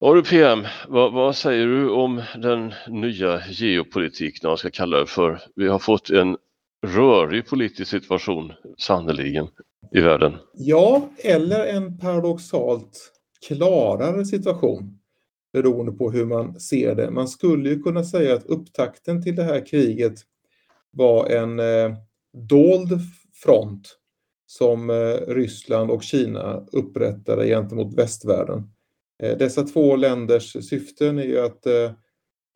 Ja du PM, vad, vad, säger du om den nya geopolitiken, vad ska kalla det för? Vi har fått en rörig politisk situation, sannoliken, i världen. Ja, eller en paradoxalt klarare situation beroende på hur man ser det. Man skulle ju kunna säga att upptakten till det här kriget var en eh, dold front som eh, Ryssland och Kina upprättade gentemot västvärlden. Eh, dessa två länders syften är ju att eh,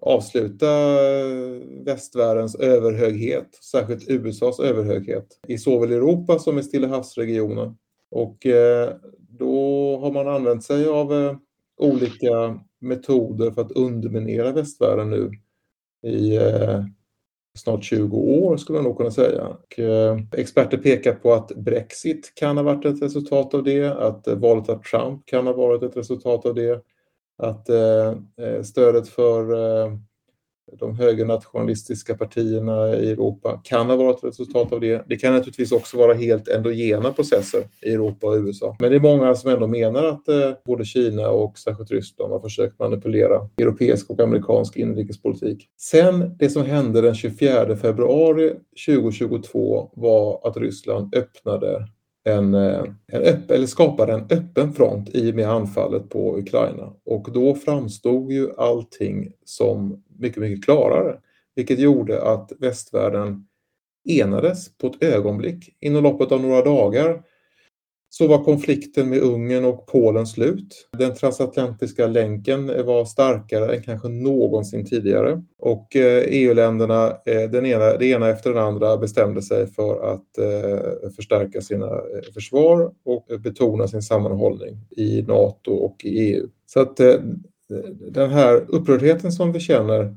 avsluta eh, västvärldens överhöghet, särskilt USAs överhöghet, i såväl Europa som i Stilla havsregionen. Och då har man använt sig av olika metoder för att underminera västvärlden nu i snart 20 år skulle man nog kunna säga. Och, eh, experter pekar på att Brexit kan ha varit ett resultat av det, att eh, valet av Trump kan ha varit ett resultat av det, att eh, eh stödet för eh, de högernationalistiska partierna i Europa kan ha varit ett resultat av det. Det kan naturligtvis också vara helt endogena processer i Europa och USA. Men det är många som ändå menar att eh, både Kina och särskilt Ryssland har försökt manipulera europeisk och amerikansk inrikespolitik. Sen det som hände den 24 februari 2022 var att Ryssland öppnade en, eh, en öpp, eller skapade en öppen front i och med anfallet på Ukraina. Och då framstod ju allting som mycket, mycket klarare. Vilket gjorde att västvärlden enades på ett ögonblick. Inom loppet av några dagar så var konflikten med Ungern och Polen slut. Den transatlantiska länken var starkare än kanske någonsin tidigare. Och eh, e EU-länderna, eh, den ena, det ena efter den andra, bestämde sig för att eh, förstärka sina försvar och betona sin sammanhållning i NATO och i EU. Så att den här upprördheten som vi känner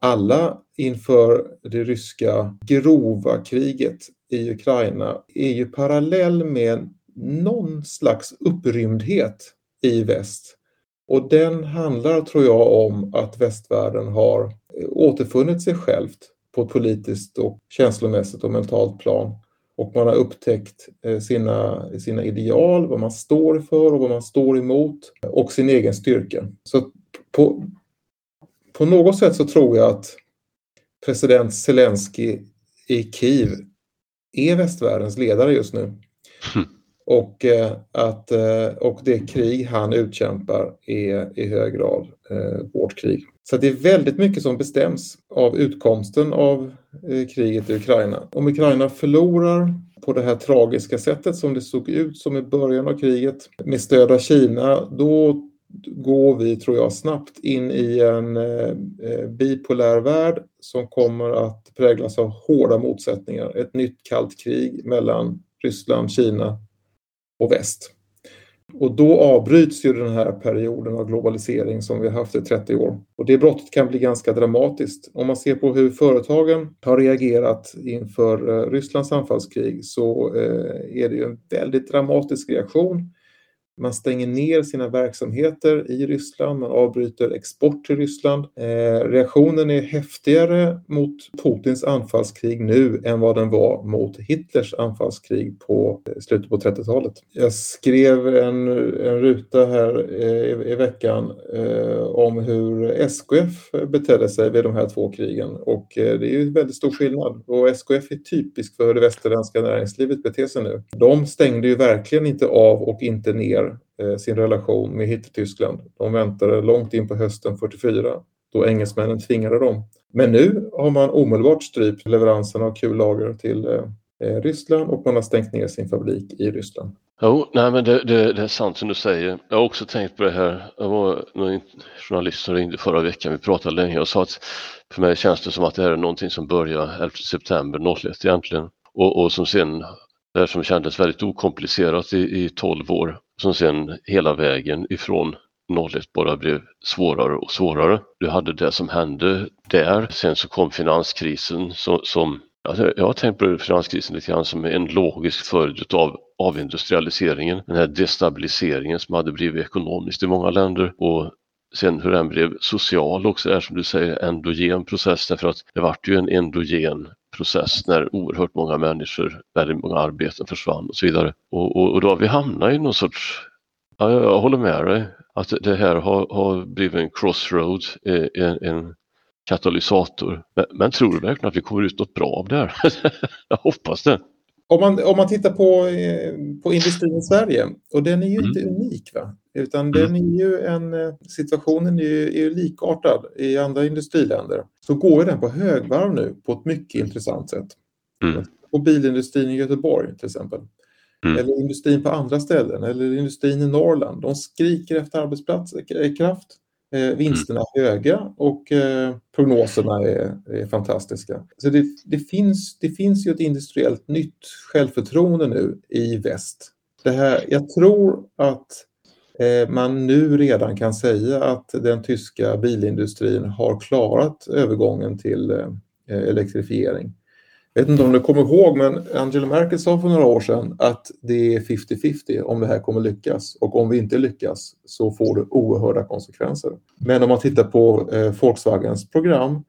alla inför det ryska grova kriget i Ukraina är ju parallell med någon slags upprymdhet i väst. Och den handlar, tror jag, om att västvärlden har eh, återfunnit sig självt på ett politiskt och känslomässigt och mentalt plan. Och man har upptäckt eh, sina, sina ideal, vad man står för och vad man står emot och sin egen styrka. Så på, på något sätt så tror jag att president Zelensky i Kiev är västvärldens ledare just nu. Hm. Och, eh, att, eh, och det krig han utkämpar är i hög grad eh, vårt krig. Så det är väldigt mycket som bestäms av utkomsten av kriget i Ukraina. Om Ukraina förlorar på det här tragiska sättet som det såg ut som i början av kriget med stöd av Kina, då går vi, tror jag, snabbt in i en eh, bipolär värld som kommer att präglas av hårda motsättningar. Ett nytt kallt krig mellan Ryssland, Kina och väst. Och då avbryts ju den här perioden av globalisering som vi har haft i 30 år. Och det brottet kan bli ganska dramatiskt. Om man ser på hur företagen har reagerat inför eh, Rysslands anfallskrig så eh, är det ju en väldigt dramatisk reaktion man stänger ner sina verksamheter i Ryssland, man avbryter export till Ryssland. Eh, reaktionen är häftigare mot Putins anfallskrig nu än vad den var mot Hitlers anfallskrig på eh, slutet på 30-talet. Jag skrev en, en ruta här eh, i, i veckan eh, om hur SKF betedde sig vid de här två krigen och eh, det är ju väldigt stor skillnad och SKF är typisk för hur det västerländska näringslivet beter sig nu. De stängde ju verkligen inte av och inte ner Eh, sin relation med Hitlertyskland. De väntade långt in på hösten 44 då engelsmännen tvingade dem. Men nu har man omedelbart strypt leveranserna av kullager till eh, eh, Ryssland och man har stängt ner sin fabrik i Ryssland. Jo, nej men det, det, det, är sant som du säger. Jag har också tänkt på det här. Jag var någon journalist som ringde förra veckan. Vi pratade länge och sa att för mig känns det som att det här är någonting som börjar 11 september 01 egentligen och, och som sen det här som kändes väldigt okomplicerat i, i 12 år som sen hela vägen ifrån 01 bara blev svårare och svårare. Du hade det som hände där, sen så kom finanskrisen som, som alltså jag har tänkt på finanskrisen lite grann som en logisk följd av avindustrialiseringen, den här destabiliseringen som hade blivit ekonomiskt i många länder och sen hur den blev social också. Är som du säger endogen process därför att det vart ju en endogen process när oerhört många människor, väldigt många arbeten försvann och så vidare. Och, och, och då har vi hamnat i någon sorts Ja, jag håller med dig. Att det här har, har blivit en crossroads, en, en katalysator. Men, men, tror du verkligen att vi kommer ut något bra av det här? jag hoppas det. Om man, om man tittar på, eh, på industrin i Sverige, och den är ju mm. inte unik, va? Utan mm. den är ju en, eh, situationen är ju, är ju likartad i andra industriländer. Så går den på högvarv nu på ett mycket intressant sätt. Mm. Och bilindustrin i Göteborg till exempel. Mm. Eller industrin på andra ställen, eller industrin i Norrland. De skriker efter arbetsplatskraft. Eh, vinsterna är höga och eh, prognoserna är, är, fantastiska. Så det, det, finns, det finns ju ett industriellt nytt självförtroende nu i väst. Det här, jag tror att eh, Eh, man nu redan kan säga att den tyska bilindustrin har klarat övergången till eh, elektrifiering. Jag vet inte om du kommer ihåg, men Angela Merkel sa för några år sedan att det är 50-50 om det här kommer lyckas och om vi inte lyckas så får det oerhörda konsekvenser. Men om man tittar på eh, Volkswagens program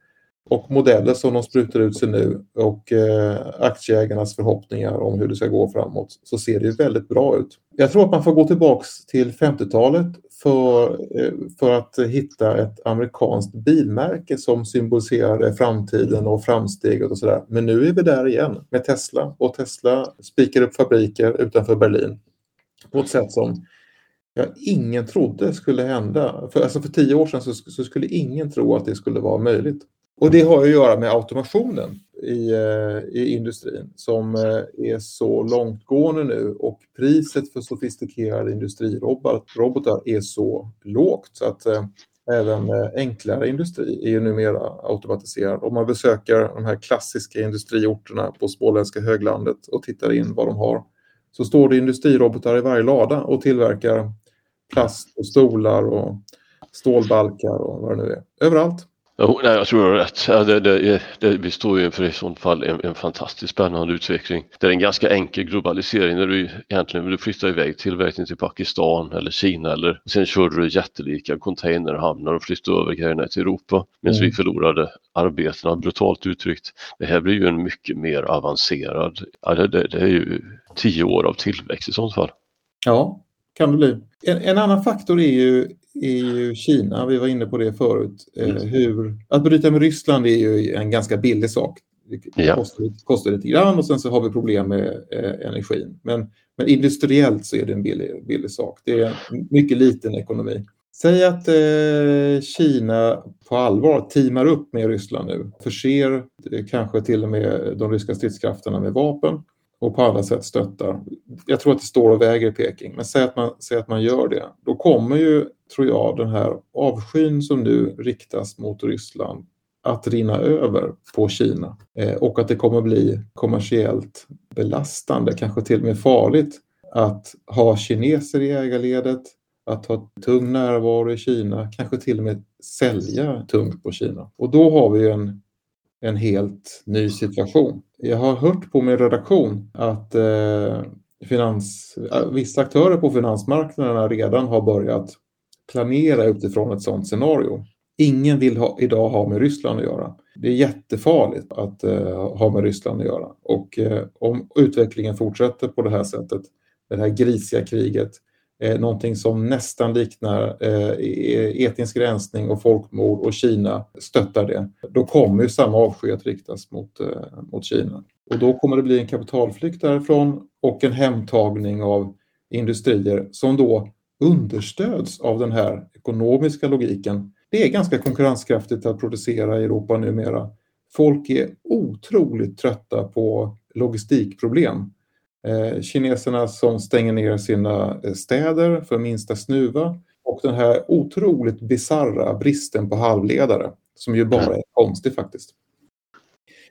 och modeller som de sprutar ut sig nu och eh, aktieägarnas förhoppningar om hur det ska gå framåt så ser det väldigt bra ut. Jag tror att man får gå tillbaks till 50-talet för, eh, för att hitta ett amerikanskt bilmärke som symboliserar framtiden och framsteget och sådär. Men nu är vi där igen med Tesla och Tesla spikar upp fabriker utanför Berlin på ett sätt som ja, ingen trodde skulle hända. För, alltså för tio år sedan så, så skulle ingen tro att det skulle vara möjligt. Och det har att göra med automationen i, eh, i industrin som eh, är så långtgående nu och priset för sofistikerade industrirobotar är så lågt så att eh, även enklare industri är ju numera automatiserad. Om man besöker de här klassiska industriorterna på småländska höglandet och tittar in vad de har så står det industrirobotar i varje lada och tillverkar plast och stolar och stålbalkar och vad det nu är. Överallt. Jag tror du har rätt. Det, det, det, vi står ju inför i sånt fall en, en fantastiskt spännande utveckling. Det är en ganska enkel globalisering när du egentligen vill flytta iväg tillverkning till Pakistan eller Kina eller sen kör du jättelika containerhamnar och flyttar över grejerna till Europa medan mm. vi förlorade arbetena brutalt uttryckt. Det här blir ju en mycket mer avancerad, ja, det, det, det är ju tio år av tillväxt i sånt fall. Ja, kan det bli. En, en annan faktor är ju är ju Kina, vi var inne på det förut. Eh, mm. Hur, att bryta med Ryssland är ju en ganska billig sak. Det ja. kostar, kostar lite grann och sen så har vi problem med eh, energin. Men, men industriellt så är det en billig, billig sak. Det är en mycket liten ekonomi. Säg att eh, Kina på allvar teamar upp med Ryssland nu, förser eh, kanske till och med de ryska stridskrafterna med vapen och på alla sätt stöttar. Jag tror att det står och väger i Peking, men säg att man, säg att man gör det. Då kommer ju, tror jag, den här avskyn som nu riktas mot Ryssland att rinna över på Kina eh, och att det kommer bli kommersiellt belastande, kanske till och med farligt att ha kineser i ägarledet, att ha tung närvaro i Kina, kanske till och med sälja tungt på Kina. Och då har vi en en helt ny situation. Jag har hört på min redaktion att eh, finans, eh, vissa aktörer på finansmarknaderna redan har börjat planera utifrån ett sådant scenario. Ingen vill ha, idag ha med Ryssland att göra. Det är jättefarligt att eh, ha med Ryssland att göra. Och eh, om utvecklingen fortsätter på det här sättet, det här grisiga kriget, eh, någonting som nästan liknar eh, e-, e-, etnisk rensning och folkmord och Kina stöttar det, då kommer ju samma avsky att riktas mot, eh, mot Kina. Och då kommer det bli en kapitalflykt därifrån och en hemtagning av industrier som då understöds av den här ekonomiska logiken. Det är ganska konkurrenskraftigt att producera i Europa numera. Folk är otroligt trötta på logistikproblem. Eh, kineserna som stänger ner sina eh, städer för minsta snuva och den här otroligt bizarra bristen på halvledare som ju bara är konstig faktiskt.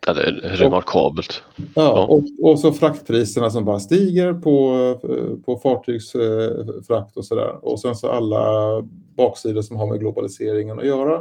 Ja, det är remarkabelt. Och, ja, och, och, så fraktpriserna som bara stiger på, eh, på fartygsfrakt och sådär. Och sen så alla baksidor som har med globaliseringen att göra.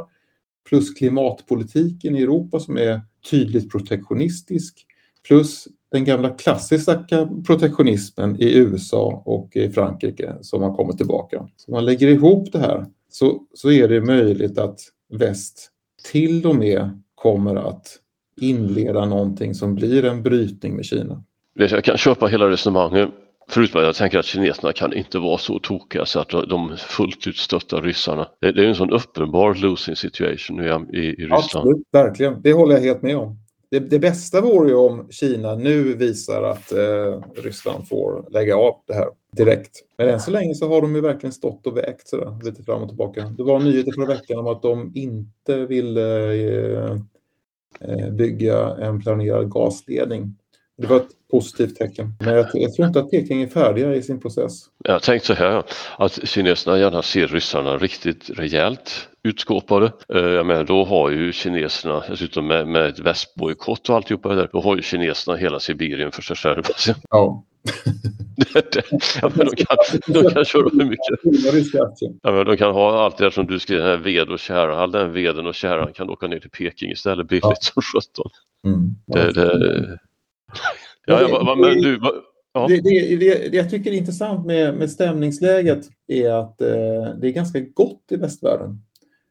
Plus klimatpolitiken i Europa som är tydligt protektionistisk. Plus den gamla klassiska protektionismen i USA och i Frankrike som har kommit tillbaka. Så man lägger ihop det här så, så är det möjligt att väst till och med kommer att inleda någonting som blir en brytning med Kina. Jag kan köpa hela resonemanget Förutom att jag tänker att kineserna kan inte vara så tokiga så att de fullt ut stöttar ryssarna. Det, är en sån uppenbar losing situation i, i Ryssland. Absolut, verkligen. Det håller jag helt med om. Det, det bästa vore ju om Kina nu visar att eh, Ryssland får lägga av det här direkt. Men än så länge så har de ju verkligen stått och vägt sådär, lite fram och tillbaka. Det var nyheter förra veckan om att de inte ville eh, eh bygga en planerad gasledning det var ett positivt tecken. Men jag, jag tror inte att Peking är färdiga i sin process. Jag tänkte så här att kineserna gärna ser ryssarna riktigt rejält utskåpade. Eh, jag menar, då har ju kineserna, dessutom med, med ett västbojkott och alltihopa där, då har ju kineserna hela Sibirien för sig själva. Ja. ja, men de, kan, de kan köra hur mycket. Ja, men de kan ha allt det som du skrev, den här ved och kära. All den veden och käran kan åka ner till Peking istället billigt ja. som sjutton. Mm. Det, det, Ja, ja, vad, men du, ja. det, det, det, det, jag tycker är intressant med, med stämningsläget är att eh, det är ganska gott i västvärlden.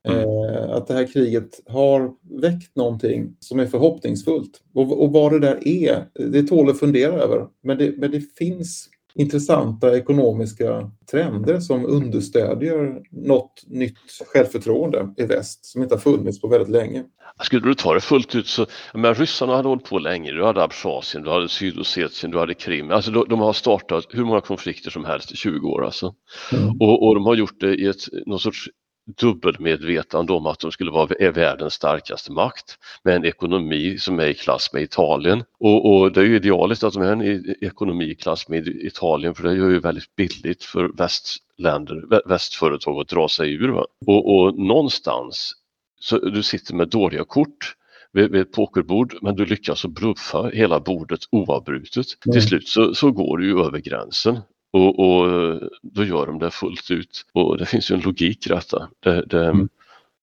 Mm. Eh, att det här kriget har väckt någonting som är förhoppningsfullt. Och, och vad det där är, det tål att fundera över. Men det, men det finns intressanta ekonomiska trender som understödjer något nytt självförtroende i väst som inte har funnits på väldigt länge. Skulle du ta det fullt ut så, men ryssarna hade hållit på länge, du hade Abchasien, du hade Sydossetien, du hade Krim, alltså de, de, har startat hur många konflikter som helst i 20 år alltså. Mm. Och, och, de har gjort det i ett, någon sorts dubbelmedvetande om att de skulle vara är världens starkaste makt med en ekonomi som är i klass med Italien. Och, och det är ju idealiskt att de är en ekonomi i klass med Italien för det gör ju väldigt billigt för västländer, västföretag att dra sig ur. Och, och någonstans så du sitter med dåliga kort vid, vid ett pokerbord men du lyckas att bluffa hela bordet oavbrutet. Mm. Till slut så, så går du ju över gränsen och, och, då gör de det fullt ut. Och det finns ju en logik i detta. Det, det, mm.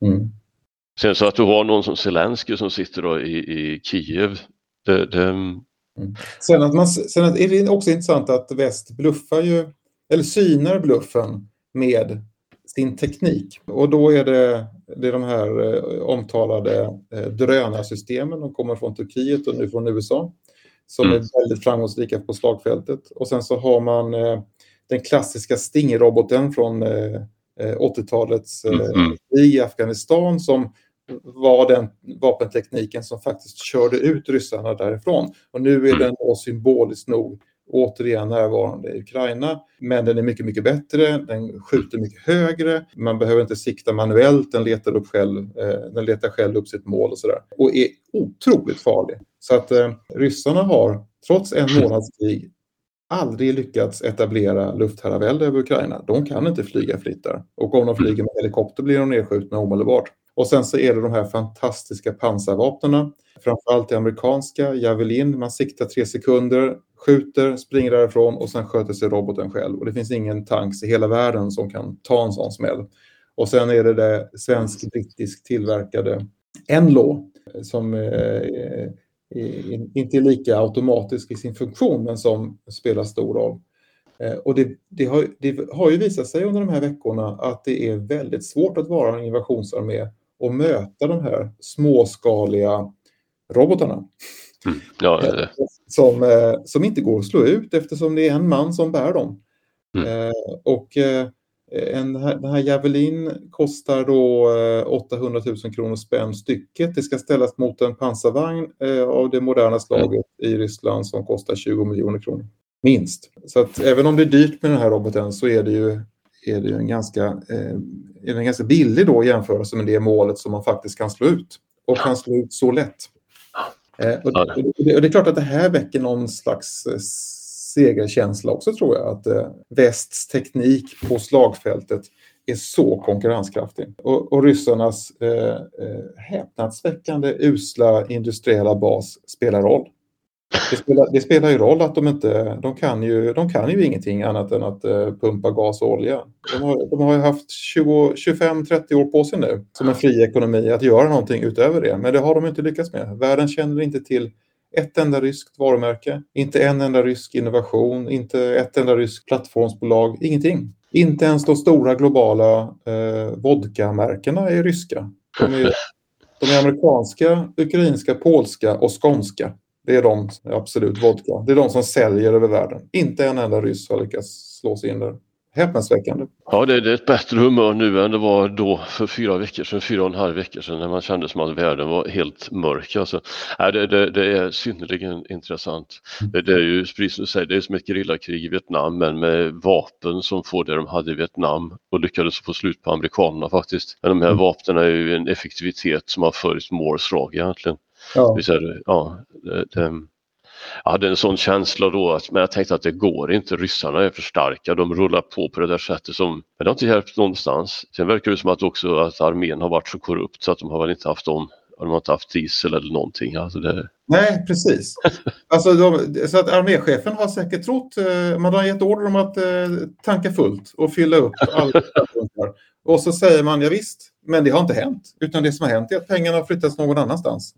Mm. Sen så att du har någon som Zelensky som sitter då i, i Kiev. Det, det... Mm. Sen, att man, sen att är det också intressant att väst bluffar ju, eller synar bluffen med sin teknik. Och då är det, det är de här eh, omtalade eh, drönarsystemen. De kommer från Turkiet och nu från USA som mm. är väldigt framgångsrika på slagfältet. Och sen så har man eh, den klassiska Stinger-roboten från 80-talets mm. mm. i Afghanistan som var den vapentekniken som faktiskt körde ut ryssarna därifrån. Och nu är mm. den då symboliskt nog återigen närvarande i Ukraina. Men den är mycket, mycket bättre. Den skjuter mycket högre. Man behöver inte sikta manuellt. Den letar, upp själv, eh, den letar själv upp sitt mål och sådär. Och är otroligt farlig. Så att eh, ryssarna har, trots en månads krig, aldrig lyckats etablera luftherravälde över Ukraina. De kan inte flyga fritt där. Och om de flyger med helikopter blir de nedskjutna omedelbart. Och sen så är det de här fantastiska pansarvapnen. Framförallt det amerikanska, Javelin. Man siktar tre sekunder, skjuter, springer därifrån och sen sköter sig roboten själv. Och det finns ingen tanks i hela världen som kan ta en sån smäll. Och sen är det det svensk-brittiskt tillverkade Enlo som eh, inte är lika automatisk i sin funktion men som spelar stor roll. Eh, och det, det, har, det, har, ju visat sig under de här veckorna att det är väldigt svårt att vara en invasionsarmé och möta de här småskaliga robotarna. Mm. Ja, eh, som, eh, som inte går att slå ut eftersom det är en man som bär dem. Mm. Och en, den här Javelin kostar då 800 000 kronor spänn stycket. Det ska ställas mot en pansarvagn av det moderna slaget mm. i Ryssland som kostar 20 miljoner kronor. Minst. Så att även om det är dyrt med den här roboten så är det ju, är det en, ganska, eh, är den ganska billig då jämförelse med det målet som man faktiskt kan slå ut. Och kan slå ut så lätt. Eh, och, det, och, det, är klart att det här väcker någon slags eh, segerkänsla också tror jag. Att eh, västs teknik på slagfältet är så konkurrenskraftig. Och, och ryssarnas eh, häpnadsväckande usla industriella bas spelar roll. Det spelar, det spelar ju roll att de inte, de kan ju, de kan ju ingenting annat än att uh, pumpa gas och olja. De har, de har ju haft 25-30 år på sig nu som en fri ekonomi att göra någonting utöver det. Men det har de inte lyckats med. Världen känner inte till ett enda ryskt varumärke, inte en enda rysk innovation, inte ett enda ryskt plattformsbolag, ingenting. Inte ens de stora globala eh, vodkamärkena är ryska. De är, de är amerikanska, ukrainska, polska och skånska. Det är de, absolut, vodka. Det är de som säljer över världen. Inte en enda ryss har lyckats slå sig in där. Häpnadsväckande. Ja, det, det, är ett bättre humör nu än det var då för fyra veckor sedan, fyra och en halv veckor sedan när man kände som att världen var helt mörk. Alltså, nej, det, det, det är synnerligen intressant. Det, det är ju, precis som du säger, det är som ett gerillakrig i Vietnam men med vapen som får det de hade i Vietnam och lyckades få slut på amerikanerna faktiskt. Men de här mm. vapnen är ju en effektivitet som har följt Moores lag egentligen. Ja. ja, det, det, jag hade en sån känsla då, att, men jag tänkte att det går inte, ryssarna är för starka, de rullar på på det där sättet som, men det har inte hjälpt någonstans. Sen verkar det som att också att armén har varit så korrupt så att de har väl inte haft dem de har inte haft diesel eller någonting. Alltså det... Nej, precis. Alltså de, så att arméchefen har säkert trott, eh, man har gett order om att eh, tanka fullt och fylla upp alla Och så säger man ja, visst, men det har inte hänt. Utan det som har hänt är att pengarna har flyttats någon annanstans.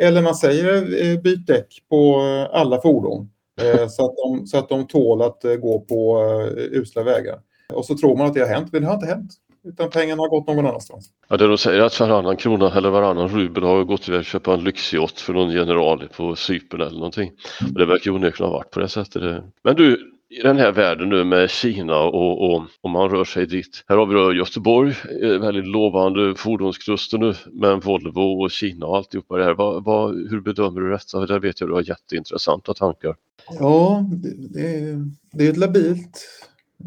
Eller man säger eh, byt däck på eh, alla fordon eh, så, att de, så att de tål att gå på usla vägar. Och så tror man att det har hänt, men det har inte hänt. Utan pengarna har gått någon annanstans. Ja, det de säger att varannan krona eller varannan rubel har gått iväg att köpa en lyxyacht för någon general på Cypern eller någonting. Och det verkar onekligen ha varit på det sättet. Men du, i den här världen nu med Kina och, och om man rör sig dit. Här har vi då Göteborg, eh, väldigt lovande fordonskluster nu med Volvo och Kina och alltihopa det här. Va, va, hur bedömer du detta? Där vet jag att du har jätteintressanta tankar. Ja, det, det, det är ett labilt.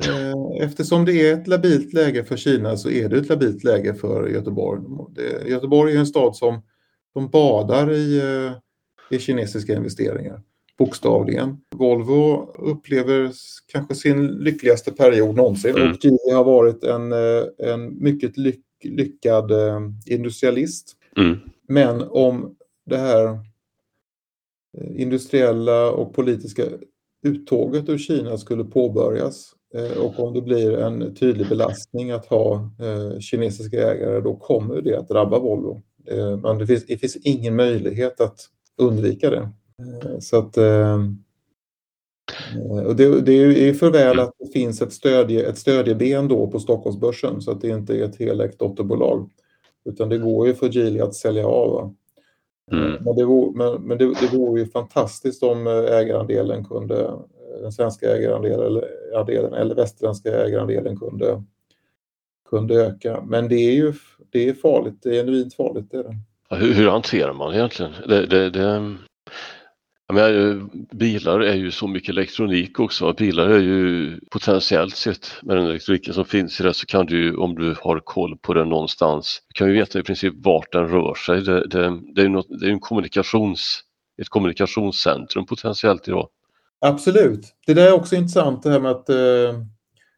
Eh, eftersom det är ett labilt läge för Kina så är det ett labilt läge för Göteborg. Det, Göteborg är en stad som, de badar i, eh, i kinesiska investeringar bokstavligen. Volvo upplever kanske sin lyckligaste period någonsin mm. och Geely har varit en, eh, en mycket lyck, lyckad eh, industrialist. Mm. Men om det här eh, industriella och politiska uttåget ur Kina skulle påbörjas och om det blir en tydlig belastning att ha kinesiska ägare då kommer det att drabba Volvo. Men det finns, det finns ingen möjlighet att undvika det. Så att, eh, och det, det är ju för väl att det finns ett, stödje, ett stödjeben då på Stockholmsbörsen så att det inte är ett helägt dotterbolag. Utan det går ju för Geely att sälja av. Mm. Men, det vore, men, men det, det vore ju fantastiskt om ägarandelen kunde, den svenska ägarandelen eller västerländska ägarandelen kunde, kunde öka. Men det är ju det är farligt, det är genuint farligt. Det är det. Hur, hur hanterar man egentligen? Det, det, det, menar, eh, bilar är ju så mycket elektronik också. Bilar är ju potentiellt sett med den elektroniken som finns i det så kan du ju om du har koll på den någonstans, du kan ju veta i princip vart den rör sig. Det, det, det är ju något, det är en kommunikations, ett kommunikationscentrum potentiellt idag. Absolut. Det där är också intressant det här med att eh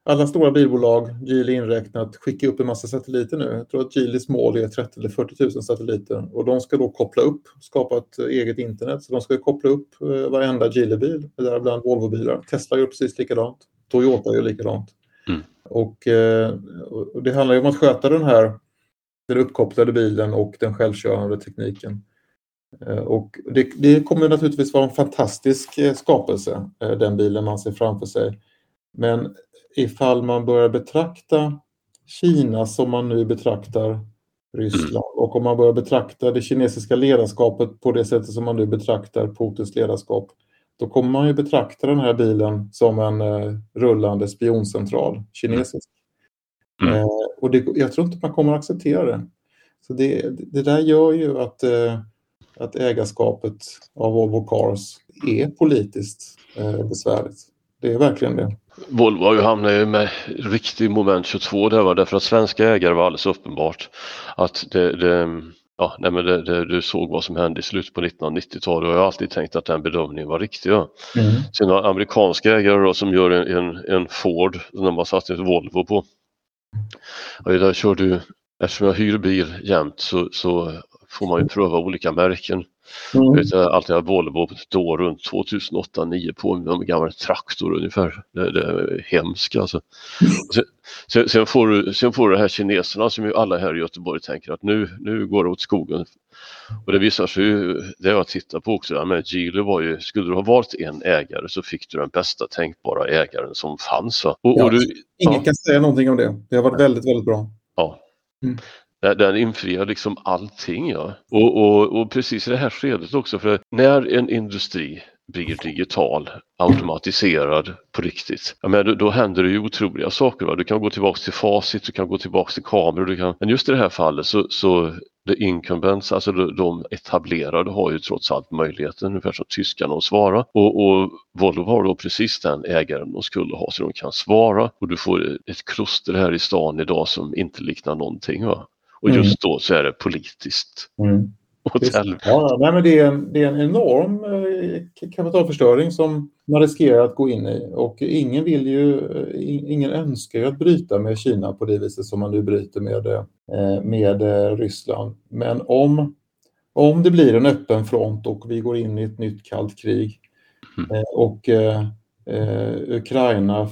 alla stora bilbolag, Geely inräknat, skickar upp en massa satelliter nu. Jag tror att Geelys mål är 30 eller 40 000 satelliter och de ska då koppla upp, skapa ett eget internet. Så de ska koppla upp eh, varenda Geely-bil, däribland Volvo-bilar. Tesla gör precis likadant. Toyota gör likadant. Mm. Och, eh, och, det handlar ju om att sköta den här den uppkopplade bilen och den självkörande tekniken. Eh, och det, det kommer naturligtvis vara en fantastisk skapelse, den bilen man ser framför sig. Men ifall man börjar betrakta Kina som man nu betraktar Ryssland mm. och om man börjar betrakta det kinesiska ledarskapet på det sättet som man nu betraktar Putins ledarskap då kommer man ju betrakta den här bilen som en eh, rullande spioncentral, kinesisk. Mm. Eh, och det, jag tror inte man kommer att acceptera det. Så det, det där gör ju att, eh, att ägarskapet av Volvo Cars är politiskt eh, besvärligt. Det är verkligen det. Volvo har ju hamnat med riktig moment 22 där va? därför att svenska ägare var alldeles uppenbart att det, det ja, nej men det, det, du såg vad som hände i slutet på 1990-talet och jag har alltid tänkt att den bedömningen var riktig. Ja. Mm. Sen har amerikanska ägare då, som gör en, en, en Ford som de har satt ett Volvo på. Och där kör du, eftersom jag hyr bil jämt så, så får man ju pröva olika märken. Mm. Vet, jag alltid haft Volvo då runt 2008-2009 på en gammal traktor ungefär. Det, det är hemskt alltså. Sen, sen, sen, får du, sen får du det här kineserna som ju alla här i Göteborg tänker att nu, nu går det åt skogen. Och det visar sig ju, det jag tittar på också, men Geely var ju, skulle du ha valt en ägare så fick du den bästa tänkbara ägaren som fanns. Och, ja, och du, ingen ja. kan säga någonting om det. Det har varit väldigt, väldigt bra. Ja. Mm. Den infriar liksom allting. Ja. Och, och, och precis i det här skedet också, för när en industri blir digital, automatiserad på riktigt. Ja, men då, då händer det ju otroliga saker. Va? Du kan gå tillbaks till facit, du kan gå tillbaks till kameror. Du kan... Men just i det här fallet så, så the incumbents, alltså de, de etablerade har ju trots allt möjligheten, ungefär som tyskarna, att svara. Och, och Volvo har då precis den ägaren de skulle ha så de kan svara och du får ett kluster här i stan idag som inte liknar någonting. Va? Och just mm. då så är det politiskt. Mm. Ja, nej, men det, är en, det är en enorm eh, kapitalförstöring som man riskerar att gå in i och ingen vill ju, eh, ingen önskar ju att bryta med Kina på det viset som man nu bryter med, eh, med Ryssland. Men om, om det blir en öppen front och vi går in i ett nytt kallt krig mm. och eh, Ukraina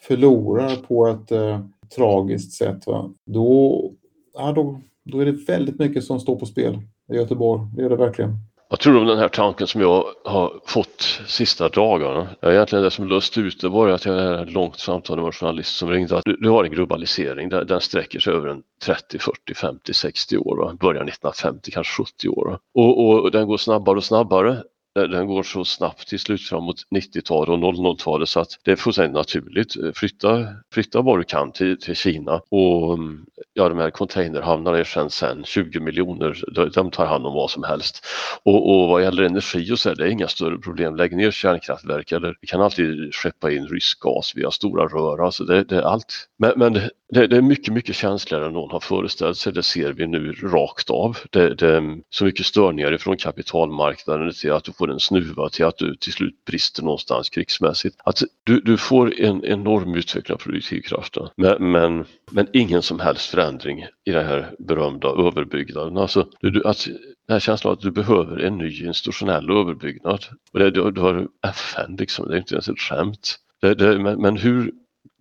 förlorar på ett eh, tragiskt sätt, va? Då, ja, då, då är det väldigt mycket som står på spel i Göteborg. Det är det verkligen. Vad tror du om den här tanken som jag har fått sista dagarna? Ja, egentligen det som löst ut det var att jag hade ett långt samtal med en journalist som ringde att du, du har en globalisering, den, den sträcker sig över en 30, 40, 50, 60 år, va? början 1950, kanske 70 år. Och, och den går snabbare och snabbare den går så snabbt till slut framåt 90-talet och 00-talet så att det är fullständigt naturligt. Flytta, flytta vad du kan till, till Kina och mm, ja, de här containerhamnarna är Shenzhen, sen 20 miljoner, de tar hand om vad som helst. Och, och vad gäller energi och så är det inga större problem. Lägg ner kärnkraftverk eller vi kan alltid skeppa in rysk gas via stora rör, alltså det, det är allt. Men, men det, det, är mycket, mycket känsligare än någon har föreställt sig. Det ser vi nu rakt av. Det, det är så mycket störningar ifrån kapitalmarknaden till att du får en snuva till att du till slut brister någonstans krigsmässigt. Att du, du får en enorm utveckling av produktivkraften men, men, men ingen som helst förändring i den här berömda överbyggnaden. Alltså, du, att, den här känslan av att du behöver en ny institutionell överbyggnad. Och det, du, du har FN liksom, det är inte ens ett skämt. Det, det, men, men hur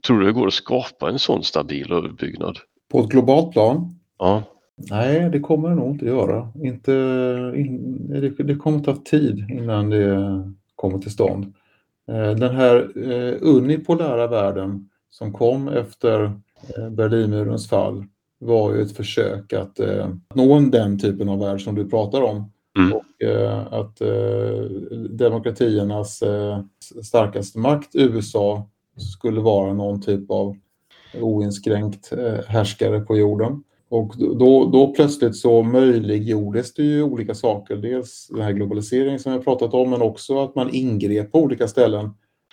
Tror du det går att skapa en sån stabil överbyggnad? På ett globalt plan? Ja. Nej, det kommer det nog inte göra. Inte, in, det, det kommer ta tid innan det kommer till stånd. Eh, den här eh, unipolära världen som kom efter eh, Berlinmurens fall var ju ett försök att nå den typen av värld som du pratar om. Mm. Och att demokratiernas starkaste makt, USA, skulle vara någon typ av oinskränkt härskare på jorden. Och då, då plötsligt så möjliggjordes det ju olika saker. Dels den här globaliseringen som jag pratat om, men också att man ingrep på olika ställen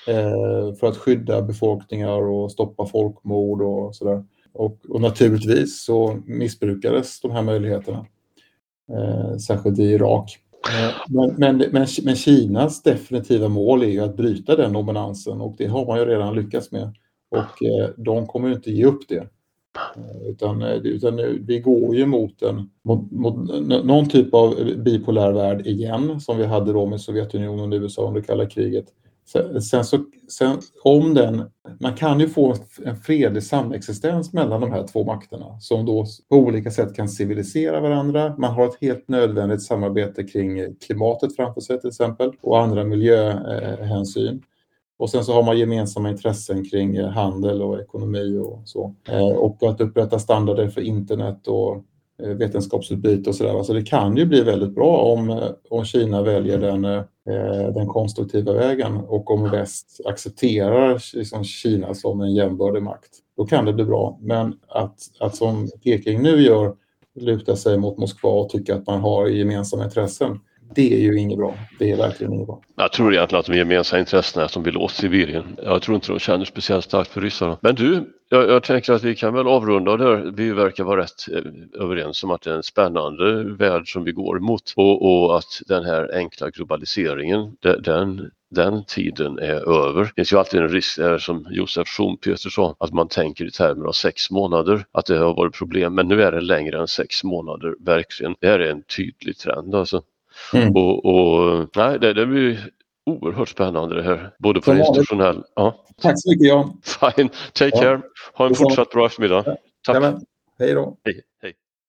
eh, för att skydda befolkningar och stoppa folkmord och sådär. Och, och naturligtvis så missbrukades de här möjligheterna, eh, särskilt i Irak. Eh, men, men, men, men, Kinas definitiva mål är ju att bryta den dominansen och det har man ju redan lyckats med. Och eh, de kommer ju inte ge upp det. Utan, eh, utan eh, vi går ju mot, en, mot, mot någon typ av bipolär värld igen som vi hade då med Sovjetunionen och USA under kalla kriget. Sen så, sen, om den, man kan ju få en fredlig samexistens mellan de här två makterna som då på olika sätt kan civilisera varandra. Man har ett helt nödvändigt samarbete kring klimatet framför sig till exempel och andra miljöhänsyn. Eh, och sen så har man gemensamma intressen kring eh, handel och ekonomi och så. Eh, och att upprätta standarder för internet och eh, vetenskapsutbyte och sådär. Alltså det kan ju bli väldigt bra om, om Kina väljer den den konstruktiva vägen och om väst accepterar liksom Kina som en jämbördig makt, då kan det bli bra. Men att, att som Peking nu gör, luta sig mot Moskva och tycka att man har gemensamma intressen, det är ju inget bra. Det är verkligen inget bra. Jag tror egentligen att de gemensamma intressena är att de vill åt Sibirien. Jag tror inte de känner speciellt starkt för ryssarna. Men du, jag, jag tänker att vi kan väl avrunda där. Vi verkar vara rätt eh, överens om att det är en spännande värld som vi går mot och, och att den här enkla globaliseringen, den, den tiden är över. Det finns ju alltid en risk, som Josef Schumpeter sa, att man tänker i termer av sex månader, att det har varit problem. Men nu är det längre än sex månader, verkligen. Det här är en tydlig trend alltså. Mm. Och, och, nej, det, det blir oerhört spännande det här, både på institutionell... Ja. Tack så mycket Jan. Fine, take ja. care. Ha en fortsatt bra eftermiddag. Tack. Jamen. Hej då. Hej.